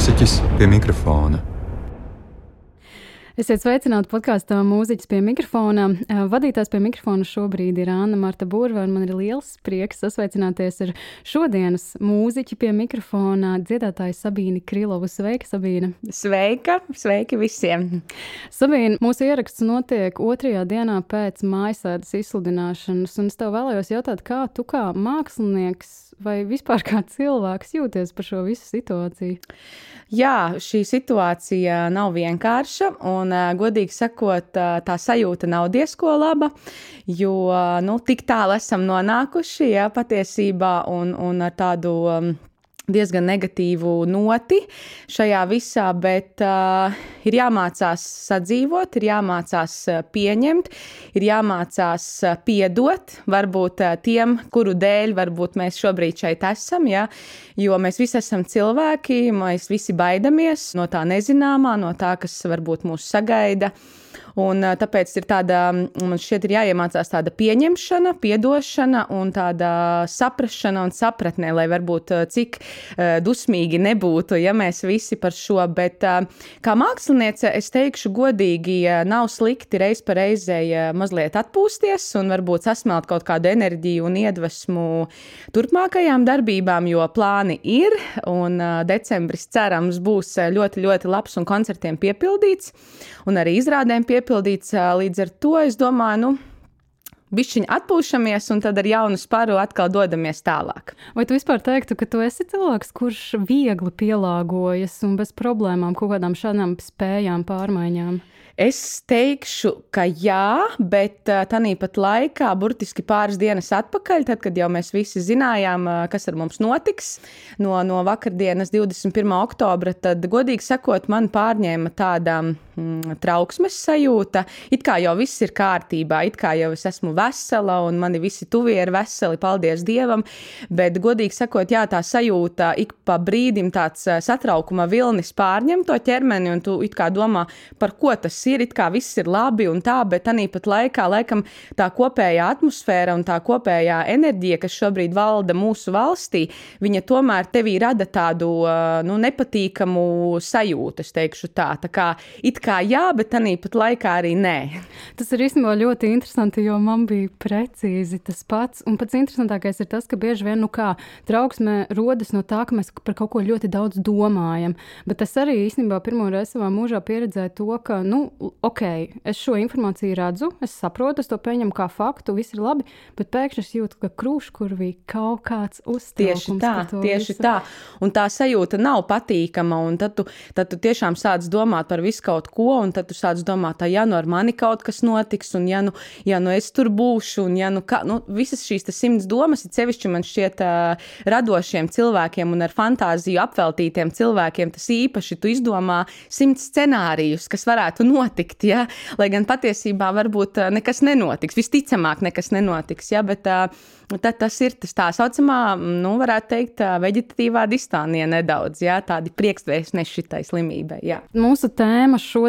mūziķis pie mikrofona. Esiet sveicināti podkāstā Mūziķis pie mikrofona. Vadītājs pie mikrofona šobrīd ir Anna Marta Burva, un man ir liels prieks sasveicināties ar šodienas mūziķi pie mikrofona dziedātāju Sabīni Krilovu. Sveika, Sabīna! Sveika! Sveiki visiem! Sabīna, mūsu ieraksts notiek otrajā dienā pēc mājasēdas izsludināšanas, un es tev vēlējos jautāt, kā tu kā mākslinieks vai vispār kā cilvēks jūties par šo visu situāciju? Jā, šī situācija nav vienkārša, un, godīgi sakot, tā sajūta nav diezko laba, jo nu, tik tālu esam nonākuši jā, patiesībā un, un ar tādu diezgan negatīvu noti šajā visā, bet uh, ir jāmācās sadzīvot, ir jāmācās pieņemt, ir jāmācās piedot varbūt tiem, kuru dēļ varbūt mēs šobrīd šeit esam, ja? jo mēs visi esam cilvēki, mēs visi baidamies no tā nezināmā, no tā, kas varbūt mūs sagaida. Un, tāpēc ir tāda, man šķiet, ir jāiemācās tāda pieņemšana, piedošana un tāda saprašana un sapratne, lai varbūt cik dusmīgi nebūtu, ja mēs visi par šo. Bet kā māksliniece, es teikšu godīgi, nav slikti reiz pa reizei mazliet atpūsties un varbūt sasmelt kaut kādu enerģiju un iedvesmu turpmākajām darbībām, jo plāni ir un decembris cerams būs ļoti, ļoti labs un koncertiem piepildīts un arī izrādēm piepildīts piepildīts. Līdz ar to es domāju, nu, bišķiņi atpūšamies, un tad ar jaunu spāru atkal dodamies tālāk. Vai tu vispār teiktu, ka tu esi cilvēks, kurš viegli pielāgojas un bez problēmām kaut kādām šādām spējām, pārmaiņām? Es teikšu, ka jā, bet tāpat laikā, burtiski pāris dienas atpakaļ, tad, kad jau mēs visi zinājām, kas ar mums notiks no, no vakardienas, 21. oktobra, tad, godīgi sakot, man pārņēma tāda mm, trauksmes sajūta. It kā jau viss ir kārtībā, it kā jau es esmu vesela un mani visi tuvie ir veseli, paldies Dievam. Bet, godīgi sakot, jā, tā sajūta ik pa brīdim tāds satraukuma vilnis pārņem to ķermeni, un tu it kā domā, par ko tas ir it kā viss ir labi un tā, bet tā pat laikā, laikam, tā kopējā atmosfēra un tā kopējā enerģija, kas šobrīd valda mūsu valstī, viņa tomēr tevī rada tādu nu, nepatīkamu sajūtu, es teikšu tā. Tā kā it kā jā, bet tā pat laikā arī nē. Tas ir īstenībā ļoti interesanti, jo man bija precīzi tas pats. Un pats interesantākais ir tas, ka bieži vien, nu kā, trauksme rodas no tā, ka mēs par kaut ko ļoti daudz domājam. Bet es arī īstenībā pirmo reizi savā mūžā pieredzēju to, ka, nu, ok, es šo informāciju redzu, es saprotu, es to pieņemu kā faktu, viss ir labi, bet pēkšņi es jūtu, ka krūškurvī kaut kāds uztraukums. Tieši tā, tieši visu. tā. Un tā sajūta nav patīkama, un tad tu, tad tu tiešām sāc domāt par visu kaut ko, un tad tu sāc domāt, ja nu ar mani kaut kas notiks, un ja nu, ja nu es tur būšu, un ja nu, kā, nu visas šīs simts domas, ir sevišķi man šķiet uh, radošiem cilvēkiem un ar fantāziju apveltītiem cilvēkiem, tas īpaši tu izdomā simts scenārijus, kas varētu notikt. Ja? Lai gan patiesībā varbūt nekas nenotiks. Visticamāk, nekas nenotiks. Ja? Bet, tad tas ir tas tā saucamā, nu, varētu teikt, veģetatīvā distānija nedaudz, jā, tādi priekšvēstneši šitai slimībai. Jā. Mūsu tēma šodien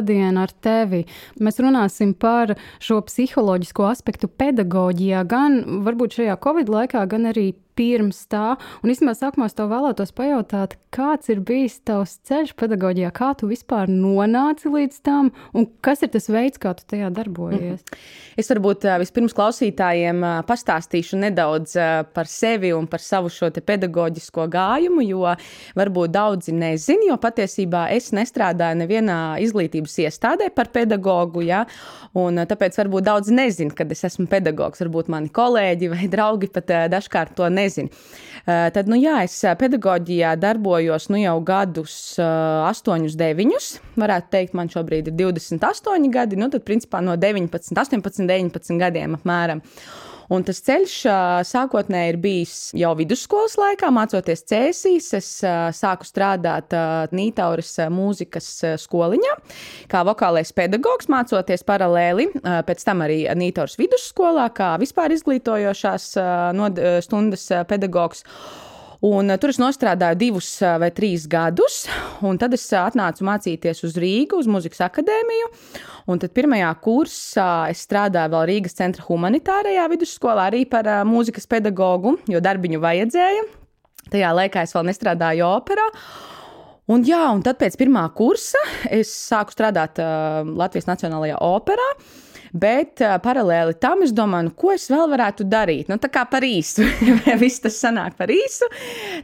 ar tevi, mēs runāsim par šo psiholoģisko aspektu pedagoģijā, gan varbūt šajā Covid laikā, gan arī pirms tā. Un īstenībā sākumā es tev vēlētos pajautāt, kāds ir bijis tavs ceļš pedagoģijā, kā tu vispār nonāci līdz tam, un kas ir tas veids, kā tu tajā darbojies? Mm. Es varbūt vispirms klausītājiem pastāstīšu nedaudz par sevi un par savu šo pedagoģisko gājumu, jo varbūt daudzi nezin, jo patiesībā es nestrādāju nevienā izglītības iestādē par pedagogu, ja? un tāpēc varbūt daudz nezin, kad es esmu pedagogs. Varbūt mani kolēģi vai draugi pat dažkārt to nezin nezinu. Eh, tad, nu jā, es eh, pedagoģijā darbojos nu jau gadus, 8, eh, 9. Varētu teikt, man šobrīd ir 28 gadi, nu tad principā no 19, 18, 19 gadiem apmēram. Un tas ceļš sākotnēji ir bijis jau vidusskolas laikā, mācoties cēsīs. Es sāku strādāt Nītauras mūzikas skoliņā, kā vokālais pedagogs, mācoties paralēli. Pēc tam arī Nītauras vidusskolā, kā vispār izglītojošās stundas pedagogs. Un, tur es strādāju divus vai trīs gadus, un tad es atnācu mācīties uz Rīgu, uz Mūzikas akadēmiju. Un tad pirmajā kursā es strādāju vēl Rīgas centra humanitārajā vidusskolā, arī par uh, mūzikas pedagogu, jo darbiņu vajadzēja. Tajā laikā es vēl nestrādāju operā. Un, jā, un tad pēc pirmā kursa es sāku strādāt uh, Latvijas Nacionālajā operā. Bet uh, paralēli tam es domāju, nu, ko es vēl varētu darīt. Nu, tā kā par īsu, viss tas sanāk par īsu.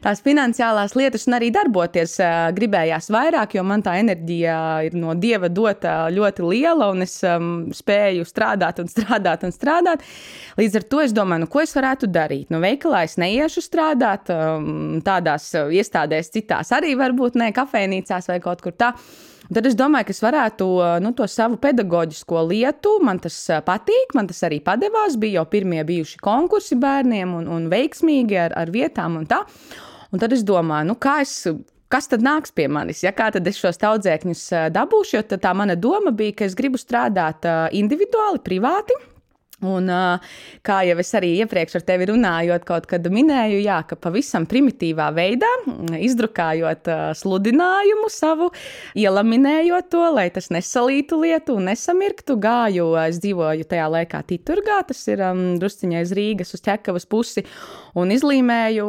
Tās finansiālās lietas un arī darboties uh, gribējās vairāk, jo man tā enerģija ir no dieva dota ļoti liela, un es um, spēju strādāt un strādāt un strādāt. Līdz ar to es domāju, nu, ko es varētu darīt. Nu, veikalā es neiešu strādāt, um, tādās iestādēs, citās arī varbūt ne kafejnīcās vai kaut kur tā. Tad es domāju, ka es varētu nu, to savu pedagoģisko lietu, man tas patīk, man tas arī padevās. Bija jau pirmie bijuši konkursi bērniem un, un veiksmīgi ar, ar vietām un tā. Un tad es domāju, nu, kā es kas tad nāks pie manis, ja kā tad es šos audzēkņus dabūšu, jo tā mana doma bija, ka es gribu strādāt individuāli, privāti. Un, kā jau es arī iepriekš ar tevi runājot, kaut kad minēju, jā, ka pavisam primitīvā veidā, izdrukājot sludinājumu savu, ielaminējot to, lai tas nesalītu lietu un nesamirktu, gāju, es dzīvoju tajā laikā Titurgā, tas ir um, drusciņai uz Rīgas, uz ķekavas pusi, un izlīmēju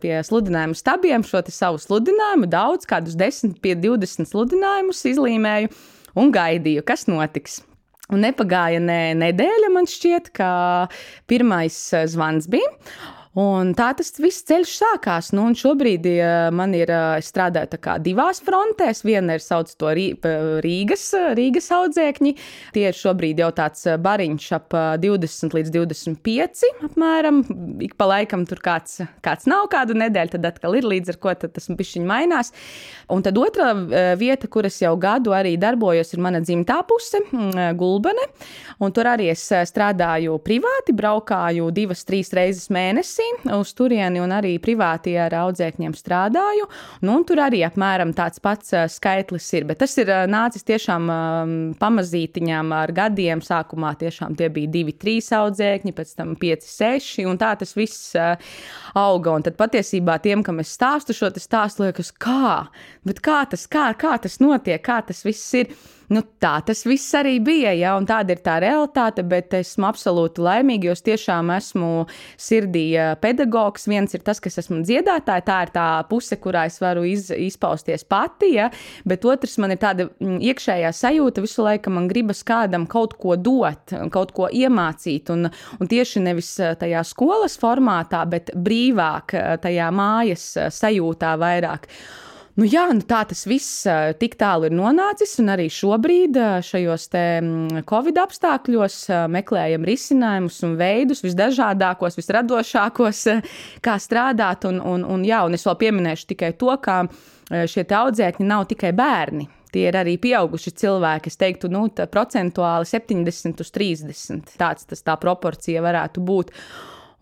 pie sludinājumu stabiem šo savu sludinājumu, daudz, kādus 10, 20 sludinājumus izlīmēju un gaidīju, kas notiks. Un nepagāja ne nedēļa, man šķiet, ka pirmais eh, zvans bija. Un tā tas viss ceļš sākās. Nu, šobrīd man ir strādāja divās frontēs. Viena ir sauc to Rīgas, Rīgas audzēkņi. Tie ir šobrīd jau tāds bariņš ap 20 līdz 25 apmēram. Ik pa laikam tur kāds, kāds nav kādu nedēļu, tad atkal ir līdz ar ko tas bišķiņ mainās. Un tad otra vieta, kur es jau gadu arī darbojos, ir mana dzimtā puse, Gulbene. Un tur arī es strādāju privāti, braukāju divas, trīs reizes mēnesī mēnesī uz turieni un arī privāti ar audzēkņiem strādāju. Nu, tur arī apmēram tāds pats skaitlis ir. Bet tas ir nācis tiešām pamazītiņām ar gadiem. Sākumā tiešām tie bija divi, trīs audzēkņi, pēc tam pieci, seši. Un tā tas viss auga. Un tad patiesībā tiem, kam es stāstu šo stāstu, liekas, kā, kā tas, kā, kā tas notiek, kā tas viss ir. Nu, tā tas viss arī bija, ja, tāda ir tā realitāte, bet esmu absolūti laimīga, jo es tiešām esmu sirdī pedagogs. Viens ir tas, ka es esmu dziedātāja, tā ir tā puse, kurā es varu iz, izpausties pati, ja, bet otrs man ir tāda mm, iekšējā sajūta visu laiku, man gribas kādam kaut ko dot, kaut ko iemācīt, un, un tieši nevis tajā skolas formātā, bet brīvāk tajā mājas sajūtā vairāk. Nu, jā, nu tā tas viss tik tālu ir nonācis, un arī šobrīd, šajos Covid apstākļos, meklējam risinājumus un veidus, visdažādākos, visradošākos, kā strādāt. Un, un, un, jā, un es vēl pieminēšu tikai to, ka šie audzēkņi nav tikai bērni. Tie ir arī pieauguši cilvēki. Es teiktu, nu, procentuāli 70 uz 30. Tāds tas tā proporcija varētu būt.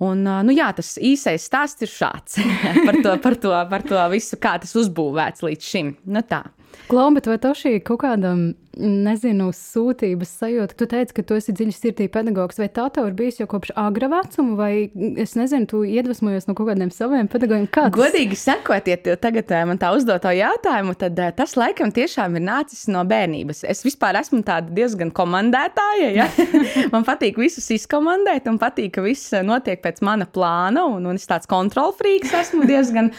Un, nu, jā, tas īsais stāsts ir šāds par, to, par, to, par to visu, kā tas uzbūvēts līdz šim. Nu, tā. Klau, bet vai tev šī kaut kāda, nezinu, sūtības sajūta, tu teici, ka tu esi dziļi sirdī pedagogs, vai tā tev ir bijis jau kopš agra vecuma, vai es nezinu, tu iedvesmojies no kaut kādiem saviem pedagogiem? Kāds? Godīgi sakot, ja tu tagad man tā uzdod to jautājumu, tad tas laikam tiešām ir nācis no bērnības. Es vispār esmu tāda diezgan komandētāja, ja? man patīk visus izkomandēt, un patīk, ka viss notiek pēc mana plāna, un, un es tāds kontrolfrīks esmu diezgan.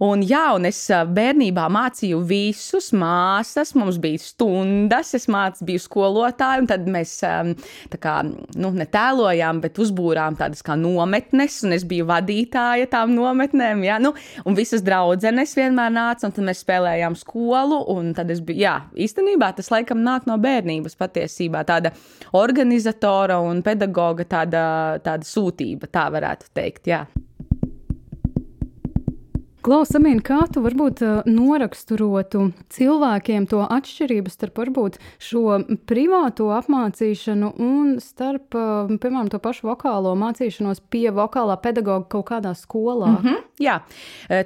Un, jā, un es bērnībā mācīju visus, māsas, mums bija stundas, es mācīju, biju skolotāja, un tad mēs kā, nu, netēlojām, bet uzbūrām tādas kā nometnes, un es biju vadītāja tām nometnēm. Jā, nu, un visas draudzenes vienmēr nāca, un tad mēs spēlējām skolu, tad es biju, jā, īstenībā tas laikam nāk no bērnības patiesībā, tāda organizatora un pedagoga tāda, tāda sūtība, tā varētu teikt, jā. Klausamīn, kā tu varbūt noraksturotu cilvēkiem to atšķirību starp varbūt šo privāto apmācīšanu un starp, piemēram, to pašu vokālo mācīšanos pie vokālā pedagoga kaut kādā skolā? Mm -hmm, jā,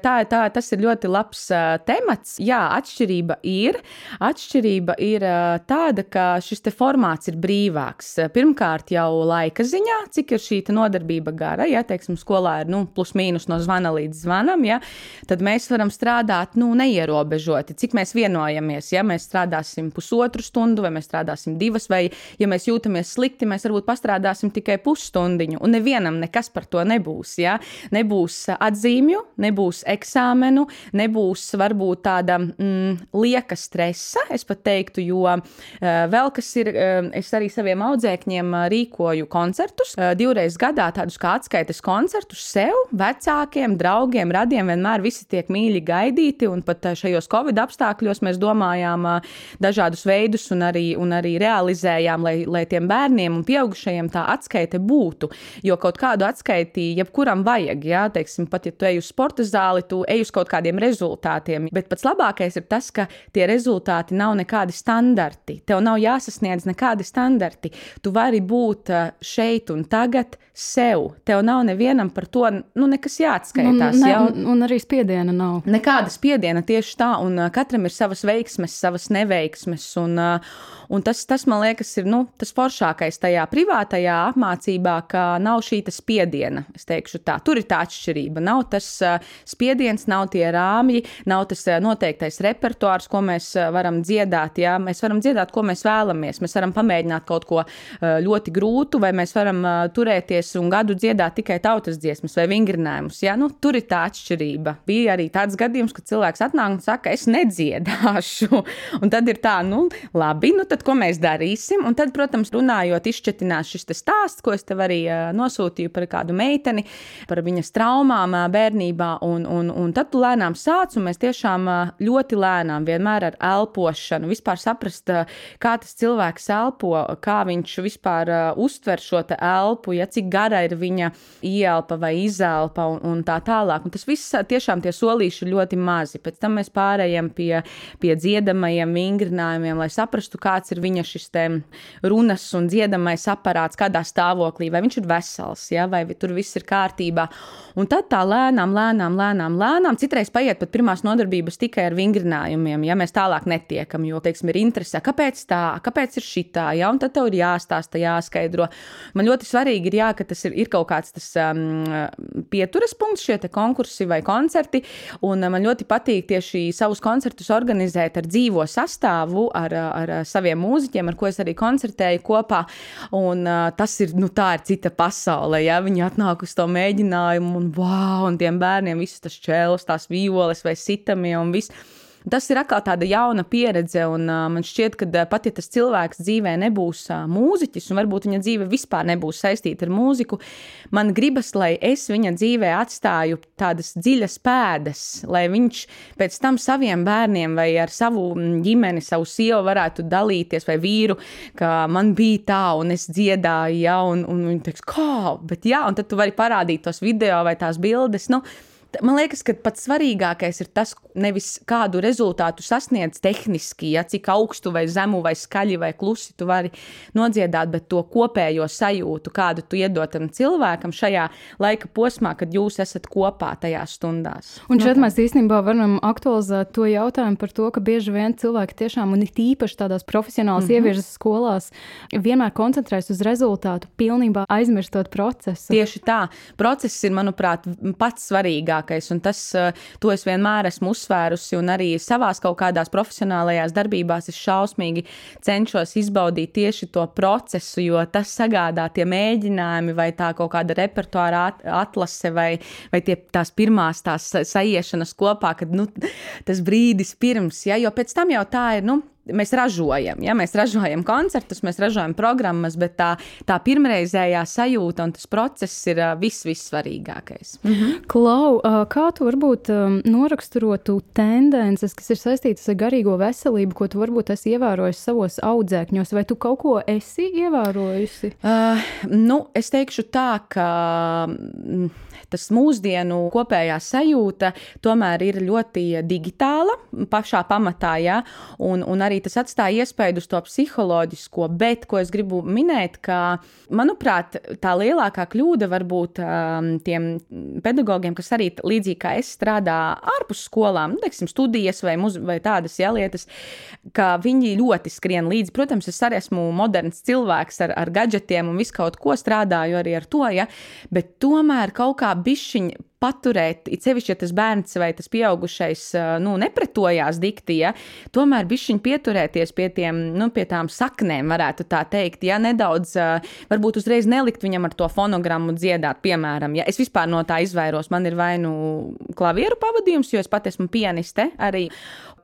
tā, tā, tas ir ļoti labs uh, temats. Jā, atšķirība ir. Atšķirība ir uh, tāda, ka šis te formāts ir brīvāks. Pirmkārt, jau laika ziņā, cik ir šī nodarbība gara, ja, teiksim, skolā ir, nu, plus mīnus no zvana līdz zvanam, ja, tad mēs varam strādāt nu, neierobežoti. Cik mēs vienojamies, ja mēs strādāsim pusotru stundu, vai mēs strādāsim divas, vai ja mēs jūtamies slikti, mēs varbūt pastrādāsim tikai pusstundiņu. Un nevienam nekas par to nebūs. Ja? Nebūs atzīmju, nebūs eksāmenu, nebūs varbūt tāda mm, lieka stresa, es pat teiktu, jo uh, vēl kas ir, uh, es arī saviem audzēkņiem uh, rīkoju koncertus. Uh, divreiz gadā tādus kā atskaites koncertus sev, vecākiem, draugiem, radiem vienmēr visi tiek mīļi gaidīti, un pat šajos Covid apstākļos mēs domājām dažādus veidus un arī, un arī realizējām, lai, lai tiem bērniem un pieaugušajiem tā atskaite būtu. Jo kaut kādu atskaiti jebkuram vajag, jā, teiksim, pat ja tu ej uz sporta zāli, tu ej uz kaut kādiem rezultātiem. Bet pats labākais ir tas, ka tie rezultāti nav nekādi standarti. Tev nav jāsasniedz nekādi standarti. Tu vari būt šeit un tagad sev. Tev nav nevienam par to nu, nekas jāatskaitās. Nu, ne, un, un arī spiediena nav. Nekāda spiediena tieši tā, un uh, katram ir savas veiksmes, savas neveiksmes. Un, uh, Un tas, tas, man liekas, ir nu, tas foršākais tajā privātajā apmācībā, ka nav šī spiediena. Tā. Tur ir tā atšķirība. Nav tas uh, spiediens, nav tie rāmji, nav tas uh, noteiktais repertuārs, ko mēs uh, varam dziedāt. Jā. Mēs varam dziedāt, ko mēs vēlamies. Mēs varam pamēģināt kaut ko ļoti grūtu, vai mēs varam turēties un gadu dziedāt tikai tautas dziesmas vai vingrinājumus. Jā. Nu, tur ir tā atšķirība. Bija arī tāds gadījums, kad cilvēks atnāk un saka, es nedziedāšu. Un tad ir tā, nu, labi, nu, tad ko mēs darīsim? Un tad, protams, runājot, izšķetinās šis stāsts, ko es tev arī nosūtīju par kādu meiteni, par viņas traumām bērnībā. Un, un, un tad tu lēnām sāc, un mēs tiešām ļoti lēnām, vienmēr ar elpošanu, vispār saprast, kā tas cilvēks elpo, kā viņš vispār uztver šo elpu, ja cik gara ir viņa ielpa vai izelpa un, un tā tālāk. Un tas viss tiešām tie solīši ir ļoti mazi. Pēc tam mēs pārējām pie, pie dziedamajiem vingrinājumiem, lai saprastu, kāds kāds ir viņa šis runas un dziedamais aparāts, kādā stāvoklī, vai viņš ir vesels, ja, vai tur viss ir kārtībā. Un tad tā lēnām, lēnām, lēnām, lēnām citreiz paiet pat pirmās nodarbības tikai ar vingrinājumiem, ja mēs tālāk netiekam, jo, teiksim, ir interese, kāpēc tā, kāpēc ir šitā, ja, un tad tev ir jāstāsta, jāskaidro. Man ļoti svarīgi ir, jā, ka tas ir, ir kaut kāds tas um, pieturas punkts, šie konkursi vai koncerti, un man ļoti patīk tieši savus koncertus organizēt ar dzīvo sastāvu, ar, ar saviem saviem mūziķiem, ar ko es arī koncertēju kopā. Un, uh, tas ir, nu, tā ir cita pasaule. Ja? Viņi atnāk uz to mēģinājumu, un wow, un tiem bērniem visas tas čēlis, tās violes vai sitamie un viss. Tas ir atkal tāda jauna pieredze, un uh, man šķiet, ka uh, pat ja tas cilvēks dzīvē nebūs uh, mūziķis, un varbūt viņa dzīve vispār nebūs saistīta ar mūziku, man gribas, lai es viņa dzīvē atstāju tādas dziļas pēdas, lai viņš pēc tam saviem bērniem vai ar savu ģimeni, savu sievu varētu dalīties, vai vīru, ka man bija tā, un es dziedāju, ja, un, un viņi teiks, kā, bet jā, un tad tu vari parādīt tos video vai tās bildes. Nu, Man liekas, ka pats svarīgākais ir tas, nevis kādu rezultātu sasniedz tehniski, ja cik augstu vai zemu vai skaļi vai klusi tu vari nodziedāt, bet to kopējo sajūtu, kādu tu iedod tam cilvēkam šajā laika posmā, kad jūs esat kopā tajās stundās. Un šeit no mēs īstenībā varam aktualizēt to jautājumu par to, ka bieži vien cilvēki tiešām, un it īpaši tādās profesionālās mm -hmm. ievirzes skolās, vienmēr koncentrējas uz rezultātu, pilnībā aizmirstot procesu. Tieši tā. Process ir, manuprāt, pats svarīgākais svarīgākais. Un tas, eh, to es vienmēr esmu uzsvērusi, un arī savās kaut kādās profesionālajās darbībās es šausmīgi cenšos izbaudīt tieši to procesu, jo tas sagādā tie mēģinājumi vai tā kaut kāda repertuāra atlase vai, vai tie, tās pirmās tās saiešanas kopā, kad nu, tas brīdis pirms, ja, jo pēc tam jau tā ir. Nu, mēs ražojam. Ja? Mēs ražojam koncertus, mēs ražojam programmas, bet tā, tā pirmreizējā sajūta un tas process ir viss, vissvarīgākais. Mm -hmm. Klau, kā tu varbūt noraksturotu tendences, kas ir saistītas ar garīgo veselību, ko tu varbūt esi ievērojis savos audzēkņos, vai tu kaut ko esi ievērojusi? Uh, nu, es teikšu tā, ka tas mūsdienu kopējā sajūta tomēr ir ļoti digitāla pašā pamatā, ja? un, un arī arī tas atstāja iespēju uz to psiholoģisko, bet ko es gribu minēt, ka, manuprāt, tā lielākā kļūda var būt um, tiem pedagogiem, kas arī līdzīgi kā es strādā ārpus skolām, nu, teiksim, studijas vai, muz, vai tādas ja, lietas, ka viņi ļoti skrien līdzi. Protams, es arī esmu moderns cilvēks ar, ar gadgetiem un visu kaut ko strādāju arī ar to, ja, bet tomēr kaut kā bišķiņ paturēt, it sevišķi, ja tas bērns vai tas pieaugušais nu, nepretojās dikti, ja, tomēr bišķiņ pieturēties pie, tiem, nu, pie tām saknēm, varētu tā teikt, ja nedaudz, varbūt uzreiz nelikt viņam ar to fonogrammu dziedāt, piemēram, ja. Es vispār no tā izvairos, man ir vai nu klavieru pavadījums, jo es pat esmu pianiste arī,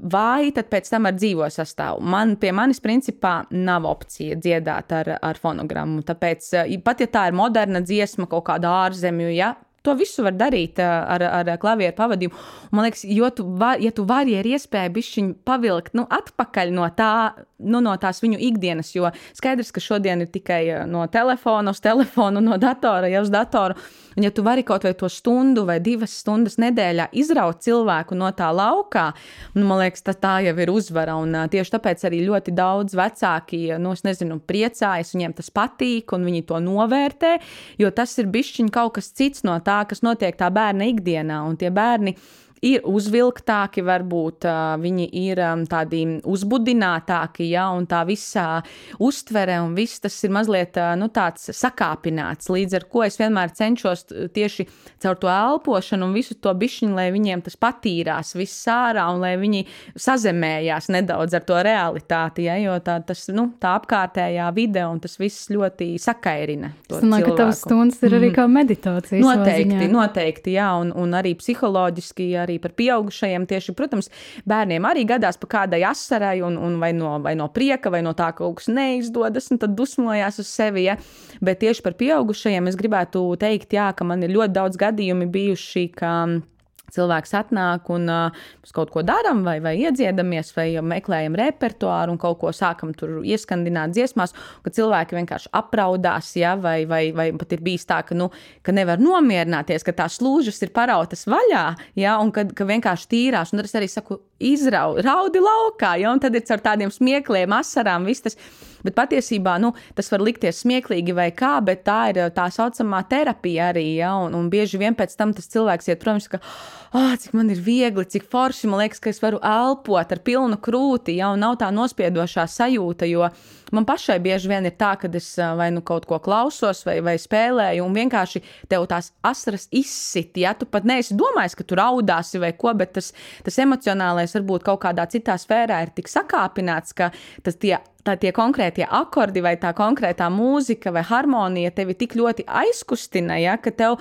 vai tad pēc tam ar dzīvo sastāvu. Man pie manis principā nav opcija dziedāt ar, ar fonogrammu, tāpēc pat ja tā ir moderna dziesma kaut kāda ārzemju, ja, To visu var darīt ar, ar klavieru pavadījumu. Man liekas, jo tu, var, ja tu vari ar iespēju pavilkt nu, atpakaļ no, tā, nu, no tās viņu ikdienas, jo skaidrs, ka šodien ir tikai no telefona uz telefonu, no datora jau uz datoru. Un, ja tu vari kaut vai to stundu vai divas stundas nedēļā izraut cilvēku no tā laukā, nu, man liekas, tā, tā jau ir uzvara. Un, tieši tāpēc arī ļoti daudz vecāki, nu, nezinu, priecājas, viņiem tas patīk un viņi to novērtē, jo tas ir bišķiņ kaut kas cits no tā, kas notiek tā bērna ikdienā. Un tie bērni ir uzvilktāki, varbūt viņi ir tādi uzbudinātāki, ja, un tā visa uztvere un viss tas ir mazliet nu, tāds sakāpināts. Līdz ar to es vienmēr cenšos tieši caur to elpošanu un visu to bišķiņu, lai viņiem tas patīrās viss ārā un lai viņi sazemējās nedaudz ar to realitāti, ja, jo tā, tas, nu, tā apkārtējā vide un tas viss ļoti sakairina. Domāju, ka tavs stundas ir arī mhm. kā meditācija. Noteikti, noteikti, jā, un, un arī psiholoģiski. Arī arī par pieaugušajiem. Tieši, protams, bērniem arī gadās pa kādai asarai, un, un vai, no, vai no prieka, vai no tā, ka kaut kas neizdodas, un tad dusmojās uz sevi. Ja? Bet tieši par pieaugušajiem es gribētu teikt, jā, ka man ir ļoti daudz gadījumi bijuši, ka cilvēks atnāk un uh, kaut ko darām, vai, vai iedziedāmies, vai meklējam repertuāru un kaut ko sākam tur ieskandināt dziesmās, ka cilvēki vienkārši apraudās, ja, vai, vai, vai pat ir bijis tā, ka, nu, ka nevar nomierināties, ka tās slūžas ir parautas vaļā, ja, un ka, ka vienkārši tīrās. Un tad es arī saku, izraudi laukā, ja, un tad ir caur tādiem smiekliem, asarām, viss tas. Bet patiesībā nu, tas var likties smieklīgi vai kā, bet tā ir tā saucamā terapija arī. Ja? Un, un bieži vien pēc tam tas cilvēks iet prom, ka, ah, cik man ir viegli, cik forši man liekas, ka es varu elpot ar pilnu krūti, ja un nav tā nospiedošā sajūta. Jo man pašai bieži vien ir tā, ka es vai nu kaut ko klausos, vai, vai spēlēju, un vienkārši tev tās asaras izsit. Ja tu pat neesi domājis, ka tu raudāsi vai ko, bet tas, tas emocionālais varbūt kaut kādā citā sfērā ir tik sakāpināts, ka tas tie tā tie konkrētie akordi vai tā konkrētā mūzika vai harmonija tevi tik ļoti aizkustina, ja, ka tev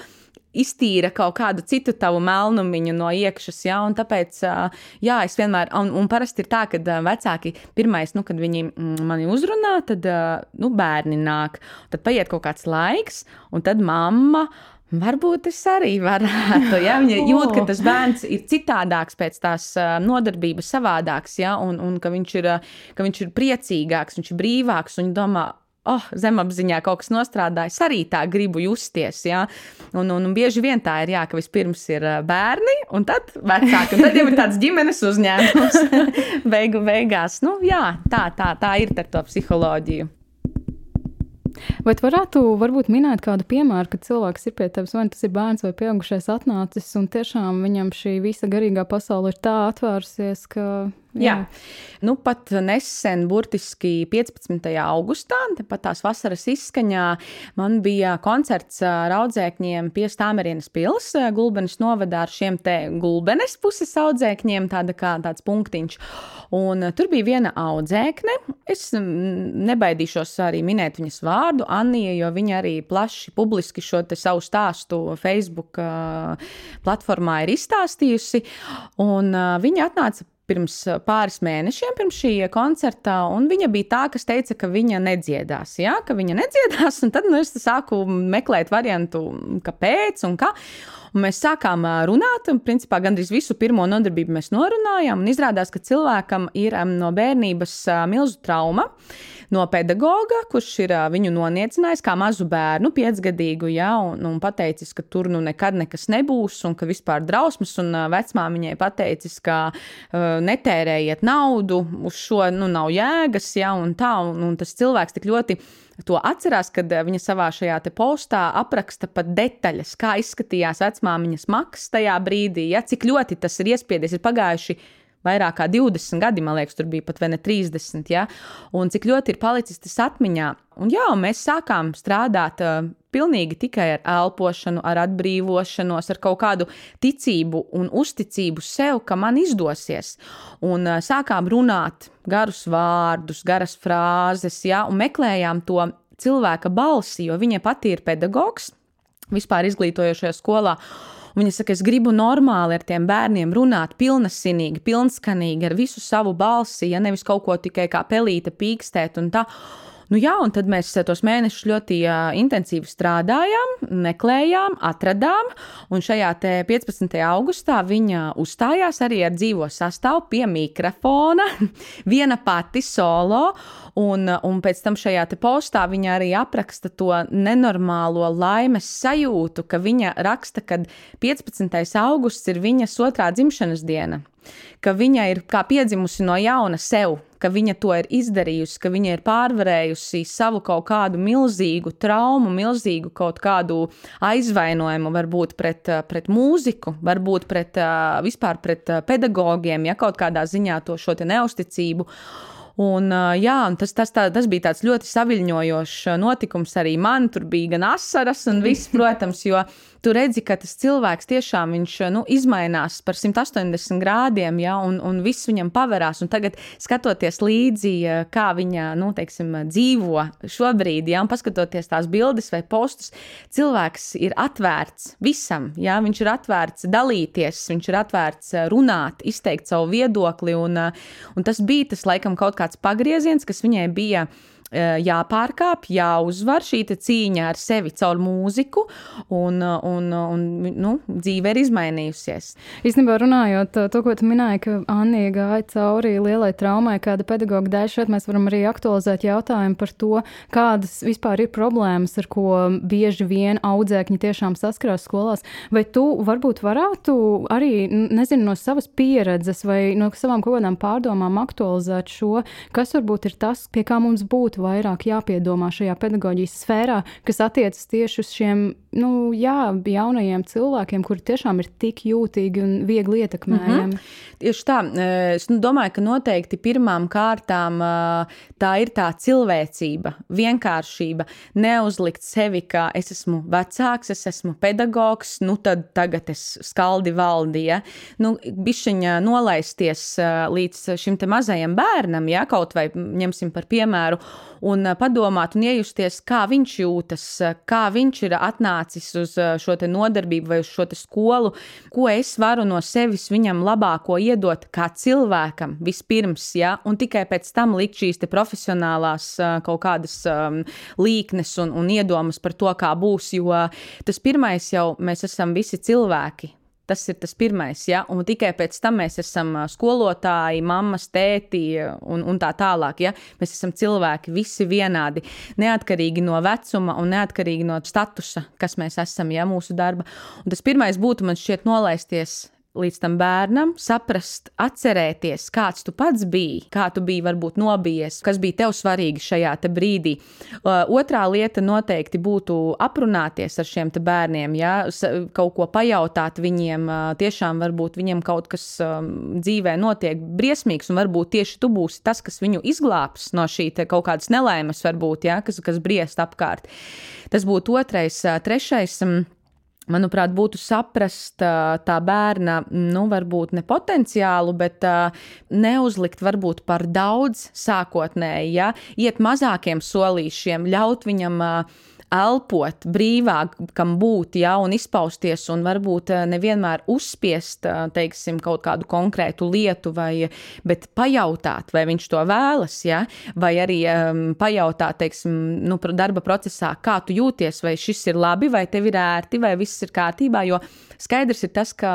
iztīra kaut kādu citu tavu melnumiņu no iekšas. Ja, un tāpēc, jā, es vienmēr, un, un parasti ir tā, ka vecāki pirmais, nu, kad viņi mm, mani uzrunā, tad nu, bērni nāk, tad paiet kaut kāds laiks, un tad mamma. Varbūt es arī varētu. Ja? Viņa jūt, ka tas bērns ir citādāks pēc tās nodarbības, savādāks, ja? un, un ka, viņš ir, ka viņš ir priecīgāks, viņš ir brīvāks. Viņa domā, oh, zemapziņā kaut kas nostrādājis, arī tā gribu justies. Ja? Un, un, un bieži vien tā ir, jā, ka vispirms ir bērni, un tad vecāki. Un tad jau ir tāds ģimenes uzņēmums beigu beigās. Nu, jā, tā, tā, tā ir ar to psiholoģiju. Vai varētu varbūt minēt kādu piemēru, kad cilvēks ir pie tevis, vai tas ir bērns vai pieaugušais atnācis, un tiešām viņam šī visa garīgā pasaule ir tā atvērusies, ka Jā. Jā. Nu, pat nesen, burtiski 15. augustā, tepat tās vasaras izskaņā, man bija koncerts ar audzēkņiem pie Stāmerienas pils, Gulbenes novadā ar šiem te Gulbenes puses audzēkņiem, tāda kā tāds punktiņš. Un tur bija viena audzēkne, es nebaidīšos arī minēt viņas vārdu, Anija, jo viņa arī plaši publiski šo savu stāstu Facebook platformā ir izstāstījusi, un viņa atnāca pirms pāris mēnešiem, pirms šī koncerta, un viņa bija tā, kas teica, ka viņa nedziedās. Ja? Ka viņa nedziedās, un tad nu, es sāku meklēt variantu, kāpēc un kā. Un mēs sākām runāt, un principā gandrīz visu pirmo nodarbību mēs norunājām, un izrādās, ka cilvēkam ir no bērnības milzu trauma. Uh, no pedagoga, kurš ir viņu noniecinājis kā mazu bērnu, piecgadīgu, ja, un, un pateicis, ka tur nu nekad nekas nebūs, un ka vispār drausmas, un vecmāmiņai pateicis, ka uh, netērējiet naudu uz šo, nu, nav jēgas, ja, un tā, un, un tas cilvēks tik ļoti to atcerās, kad viņa savā šajā postā apraksta pat detaļas, kā izskatījās vecmāmiņas maksas tajā brīdī, ja, cik ļoti tas ir iespiedies, ir pagājuši vairāk kā 20 gadi, man liekas, tur bija pat vai ne 30, ja? un cik ļoti ir palicis tas atmiņā. Un jā, mēs sākām strādāt uh, Pilnīgi tikai ar elpošanu, ar atbrīvošanos, ar kaut kādu ticību un uzticību sev, ka man izdosies. Un uh, sākām runāt garus vārdus, garas frāzes, ja, un meklējām to cilvēka balsi, jo viņa pati ir pedagogs vispār izglītojošajā skolā. Viņa saka, es gribu normāli ar tiem bērniem runāt, pilnīgi, pilnskanīgi, ar visu savu balsi, ja nevis kaut ko tikai kā pelīte pīkstēt un tā. Nu, jā, un tad mēs tos mēnešus ļoti uh, intensīvi strādājām, meklējām, atradām. Un šajā 15. augustā viņa uzstājās arī ar dzīvo sastāvu pie mikrofona, viena pati solo. Un, un pēc tam šajā postā viņa arī apraksta to nenormālo laimes sajūtu, ka viņa raksta, ka 15. augusts ir viņas otrā dzimšanas diena ka viņa ir kā piedzimusi no jauna sev, ka viņa to ir izdarījusi, ka viņa ir pārvarējusi savu kaut kādu milzīgu traumu, milzīgu kaut kādu aizvainojumu, varbūt pret, pret mūziku, varbūt pret, vispār pret pedagogiem, ja kaut kādā ziņā to šo neusticību. Un, jā, un tas, tas, tā, tas bija tāds ļoti saviņojošs notikums arī man. Tur bija gan asaras, un viss, protams, jo tu redzi, ka tas cilvēks tiešām viņš, nu, izmainās par 180 grādiem, ja, un, un viss viņam pavērās. Un tagad, skatoties līdzi, kā viņa nu, teiksim, dzīvo šobrīd, ja, un paskatoties tās bildes vai postus, cilvēks ir atvērts visam. Ja, viņš ir atvērts dalīties, viņš ir atvērts runāt, izteikt savu viedokli. Un, un tas bija tas, laikam, kaut kāds pagrieziens, kas viņai bija jāpārkāpj, jāuzvar šī cīņa ar sevi caur mūziku, un, un, un nu, dzīve ir izmainījusies. Īstenībā runājot to, ko tu minēji, ka Anija gāja cauri lielai traumai, kāda pedagoga dēļ, šeit mēs varam arī aktualizēt jautājumu par to, kādas vispār ir problēmas, ar ko bieži vien audzēkņi tiešām saskarās skolās. Vai tu varbūt varētu arī, nezinu, no savas pieredzes vai no savām kaut kādām pārdomām aktualizēt šo, kas varbūt ir tas, pie kā mums būtu būtu vairāk jāpiedomā šajā pedagoģijas sfērā, kas attiecas tieši uz šiem nu, jā, jaunajiem cilvēkiem, kuri tiešām ir tik jūtīgi un viegli ietekmējami. Mm -hmm. Tieši tā, es nu, domāju, ka noteikti pirmām kārtām tā ir tā cilvēcība, vienkāršība, neuzlikt sevi, ka es esmu vecāks, es esmu pedagogs, nu tad tagad es skaldi valdīju. Ja? Nu, bišķiņa nolaisties līdz šim mazajam bērnam, ja kaut vai ņemsim par piemēru, un padomāt un iejusties, kā viņš jūtas, kā viņš ir atnācis uz šo nodarbību vai uz šo skolu, ko es varu no sevis viņam labāko iedot kā cilvēkam vispirms, ja, un tikai pēc tam likt šīs profesionālās kaut kādas um, līknes un, un iedomas par to, kā būs, jo tas pirmais jau mēs esam visi cilvēki. Tas ir tas pirmais, ja? un tikai pēc tam mēs esam skolotāji, mammas, tēti un, un tā tālāk. Ja? Mēs esam cilvēki, visi vienādi, neatkarīgi no vecuma un neatkarīgi no statusa, kas mēs esam, ja mūsu darba. Un tas pirmais būtu man šķiet nolaisties līdz tam bērnam, saprast, atcerēties, kāds tu pats biji, kā tu biji varbūt nobijies, kas bija tev svarīgi šajā brīdī. Uh, otrā lieta noteikti būtu aprunāties ar šiem bērniem, ja kaut ko pajautāt viņiem, tiešām varbūt viņiem kaut kas dzīvē notiek briesmīgs, un varbūt tieši tu būsi tas, kas viņu izglābs no šī kaut kādas nelaimes, varbūt, ja, kas, kas briest apkārt. Tas būtu otrais, trešais. Manuprāt, būtu saprast tā bērna, nu, varbūt ne potenciālu, bet neuzlikt varbūt par daudz sākotnēji, ja, iet mazākiem solīšiem, ļaut viņam elpot, brīvākam būt, ja, un izpausties, un varbūt eh, nevienmēr uzspiest, eh, teiksim, kaut kādu konkrētu lietu, vai, bet pajautāt, vai viņš to vēlas, ja, vai arī um, pajautāt, teiksim, nu, darba procesā, kā tu jūties, vai šis ir labi, vai tev ir ērti, vai viss ir kārtībā, jo skaidrs ir tas, ka